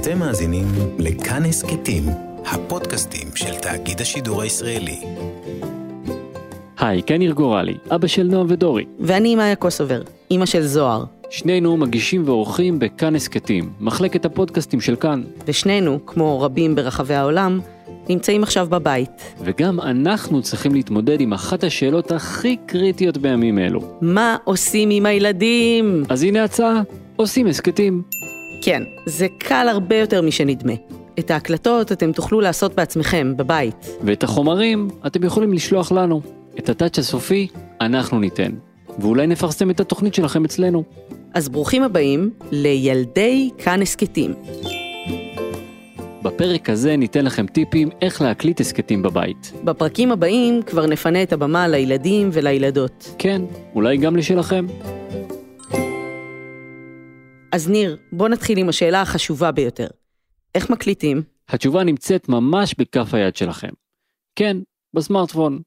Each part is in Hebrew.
אתם מאזינים לכאן הסכתים, הפודקאסטים של תאגיד השידור הישראלי. היי, כאן ניר גורלי, אבא של נועם ודורי. ואני מאיה קוסובר, אימא של זוהר. שנינו מגישים ועורכים בכאן הסכתים, מחלקת הפודקאסטים של כאן. ושנינו, כמו רבים ברחבי העולם, נמצאים עכשיו בבית. וגם אנחנו צריכים להתמודד עם אחת השאלות הכי קריטיות בימים אלו. מה עושים עם הילדים? אז הנה הצעה, עושים הסכתים. כן, זה קל הרבה יותר משנדמה. את ההקלטות אתם תוכלו לעשות בעצמכם, בבית. ואת החומרים אתם יכולים לשלוח לנו. את הטאץ' הסופי אנחנו ניתן. ואולי נפרסם את התוכנית שלכם אצלנו. אז ברוכים הבאים לילדי כאן הסכתים. בפרק הזה ניתן לכם טיפים איך להקליט הסכתים בבית. בפרקים הבאים כבר נפנה את הבמה לילדים ולילדות. כן, אולי גם לשלכם. אז ניר, בוא נתחיל עם השאלה החשובה ביותר. איך מקליטים? התשובה נמצאת ממש בכף היד שלכם. כן, בסמארטפון.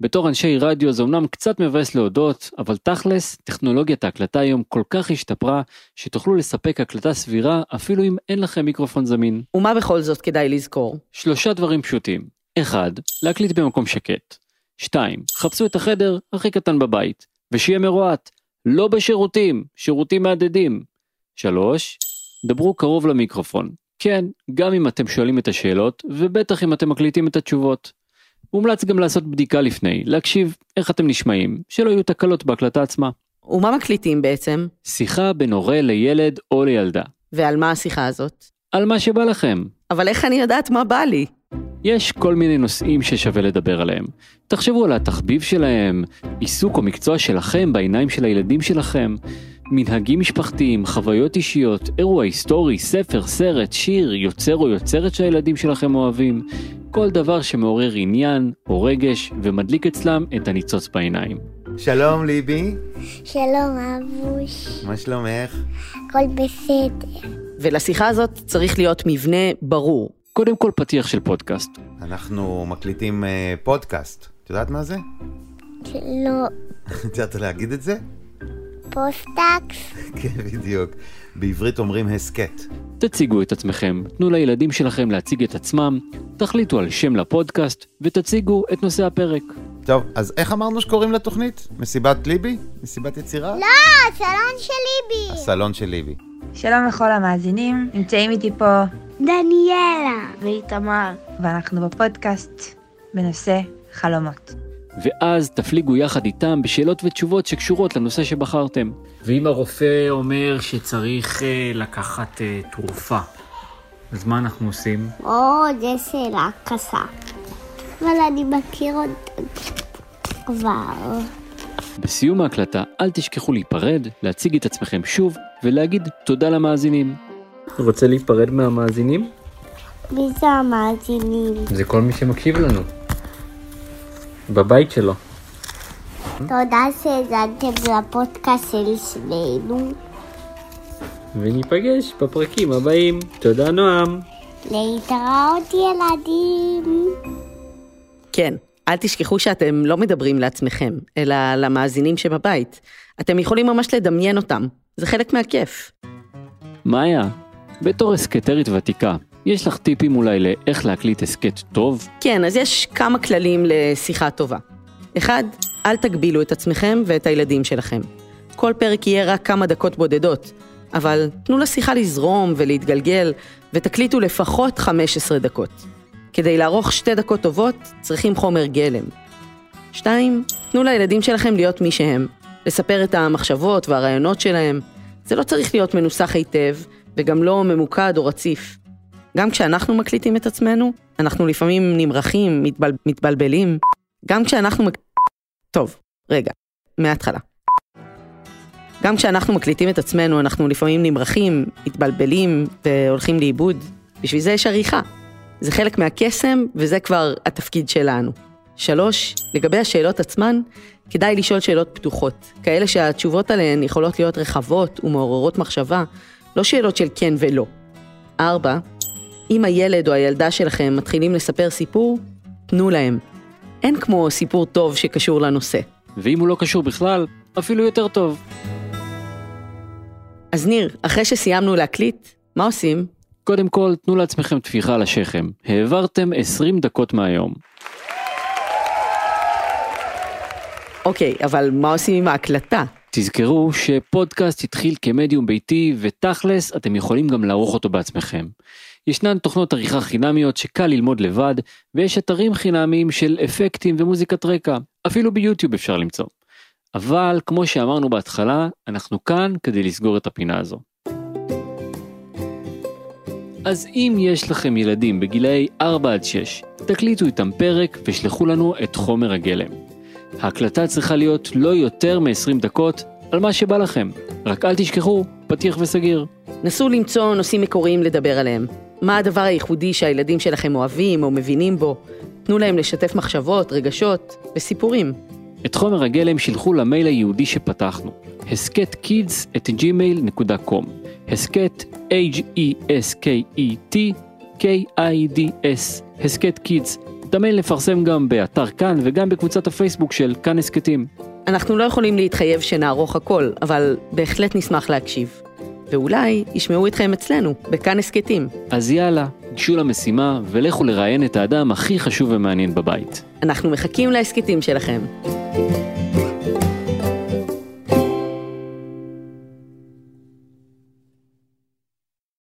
בתור אנשי רדיו זה אמנם קצת מבאס להודות, אבל תכלס, טכנולוגיית ההקלטה היום כל כך השתפרה, שתוכלו לספק הקלטה סבירה אפילו אם אין לכם מיקרופון זמין. ומה בכל זאת כדאי לזכור? שלושה דברים פשוטים. 1. להקליט במקום שקט. 2. חפשו את החדר הכי קטן בבית, ושיהיה מרועט. לא בשירותים, שירותים מהדהדים. 3. דברו קרוב למיקרופון. כן, גם אם אתם שואלים את השאלות, ובטח אם אתם מקליטים את התשובות. מומלץ גם לעשות בדיקה לפני, להקשיב איך אתם נשמעים, שלא יהיו תקלות בהקלטה עצמה. ומה מקליטים בעצם? שיחה בין הורה לילד או לילדה. ועל מה השיחה הזאת? על מה שבא לכם. אבל איך אני יודעת מה בא לי? יש כל מיני נושאים ששווה לדבר עליהם. תחשבו על התחביב שלהם, עיסוק או מקצוע שלכם בעיניים של הילדים שלכם, מנהגים משפחתיים, חוויות אישיות, אירוע היסטורי, ספר, סרט, שיר, יוצר או יוצרת שהילדים שלכם אוהבים, כל דבר שמעורר עניין או רגש ומדליק אצלם את הניצוץ בעיניים. שלום ליבי, שלום אבוש, מה שלומך? הכל בסדר. ולשיחה הזאת צריך להיות מבנה ברור. קודם כל פתיח של פודקאסט. אנחנו מקליטים אה, פודקאסט. את יודעת מה זה? לא, את יודעת להגיד את זה? פוסטקס, כן, בדיוק. בעברית אומרים הסכת. תציגו את עצמכם, תנו לילדים שלכם להציג את עצמם, תחליטו על שם לפודקאסט ותציגו את נושא הפרק. טוב, אז איך אמרנו שקוראים לתוכנית? מסיבת ליבי? מסיבת יצירה? לא, הסלון של ליבי. הסלון של ליבי. שלום לכל המאזינים, נמצאים איתי פה, דניאלה. ואיתמר. ואנחנו בפודקאסט בנושא חלומות. ואז תפליגו יחד איתם בשאלות ותשובות שקשורות לנושא שבחרתם. ואם הרופא אומר שצריך אה, לקחת אה, תרופה, אז מה אנחנו עושים? או, זו שאלה קשה. אבל אני מכיר אותה כבר. בסיום ההקלטה אל תשכחו להיפרד, להציג את עצמכם שוב ולהגיד תודה למאזינים. רוצה להיפרד מהמאזינים? מי זה המאזינים? זה כל מי שמקשיב לנו. בבית שלו. תודה שהאזנתם לפודקאסט של שנינו. וניפגש בפרקים הבאים. תודה נועם. להתראות ילדים. כן, אל תשכחו שאתם לא מדברים לעצמכם, אלא למאזינים שבבית. אתם יכולים ממש לדמיין אותם, זה חלק מהכיף. מאיה, בתור הסקטרית ותיקה, יש לך טיפים אולי לאיך להקליט הסכת טוב? כן, אז יש כמה כללים לשיחה טובה. אחד, אל תגבילו את עצמכם ואת הילדים שלכם. כל פרק יהיה רק כמה דקות בודדות, אבל תנו לשיחה לזרום ולהתגלגל, ותקליטו לפחות 15 דקות. כדי לערוך שתי דקות טובות, צריכים חומר גלם. שתיים, תנו לילדים שלכם להיות מי שהם, לספר את המחשבות והרעיונות שלהם. זה לא צריך להיות מנוסח היטב, וגם לא ממוקד או רציף. גם כשאנחנו מקליטים את עצמנו, אנחנו לפעמים נמרחים, מתבל... מתבלבלים. גם כשאנחנו... מק... טוב, רגע, מההתחלה. גם כשאנחנו מקליטים את עצמנו, אנחנו לפעמים נמרחים, מתבלבלים והולכים לאיבוד. בשביל זה יש עריכה. זה חלק מהקסם, וזה כבר התפקיד שלנו. שלוש, לגבי השאלות עצמן, כדאי לשאול שאלות פתוחות, כאלה שהתשובות עליהן יכולות להיות רחבות ומעוררות מחשבה, לא שאלות של כן ולא. ארבע, אם הילד או הילדה שלכם מתחילים לספר סיפור, תנו להם. אין כמו סיפור טוב שקשור לנושא. ואם הוא לא קשור בכלל, אפילו יותר טוב. אז ניר, אחרי שסיימנו להקליט, מה עושים? קודם כל, תנו לעצמכם טפיחה על השכם. העברתם 20 דקות מהיום. אוקיי, אבל מה עושים עם ההקלטה? תזכרו שפודקאסט התחיל כמדיום ביתי ותכלס אתם יכולים גם לערוך אותו בעצמכם. ישנן תוכנות עריכה חינמיות שקל ללמוד לבד ויש אתרים חינמיים של אפקטים ומוזיקת רקע, אפילו ביוטיוב אפשר למצוא. אבל כמו שאמרנו בהתחלה, אנחנו כאן כדי לסגור את הפינה הזו. אז אם יש לכם ילדים בגילאי 4 עד 6, תקליטו איתם פרק ושלחו לנו את חומר הגלם. ההקלטה צריכה להיות לא יותר מ-20 דקות על מה שבא לכם, רק אל תשכחו, פתיח וסגיר. נסו למצוא נושאים מקוריים לדבר עליהם. מה הדבר הייחודי שהילדים שלכם אוהבים או מבינים בו? תנו להם לשתף מחשבות, רגשות וסיפורים. את חומר הגלם שילחו למייל היהודי שפתחנו, הסכת kids את gmail.com, הסכת h-e-s-k-e-t k-i-d-s, הסכת המייל נפרסם גם באתר כאן וגם בקבוצת הפייסבוק של כאן הסכתים. אנחנו לא יכולים להתחייב שנערוך הכל, אבל בהחלט נשמח להקשיב. ואולי ישמעו אתכם אצלנו, בכאן הסכתים. אז יאללה, גשו למשימה ולכו לראיין את האדם הכי חשוב ומעניין בבית. אנחנו מחכים להסכתים שלכם.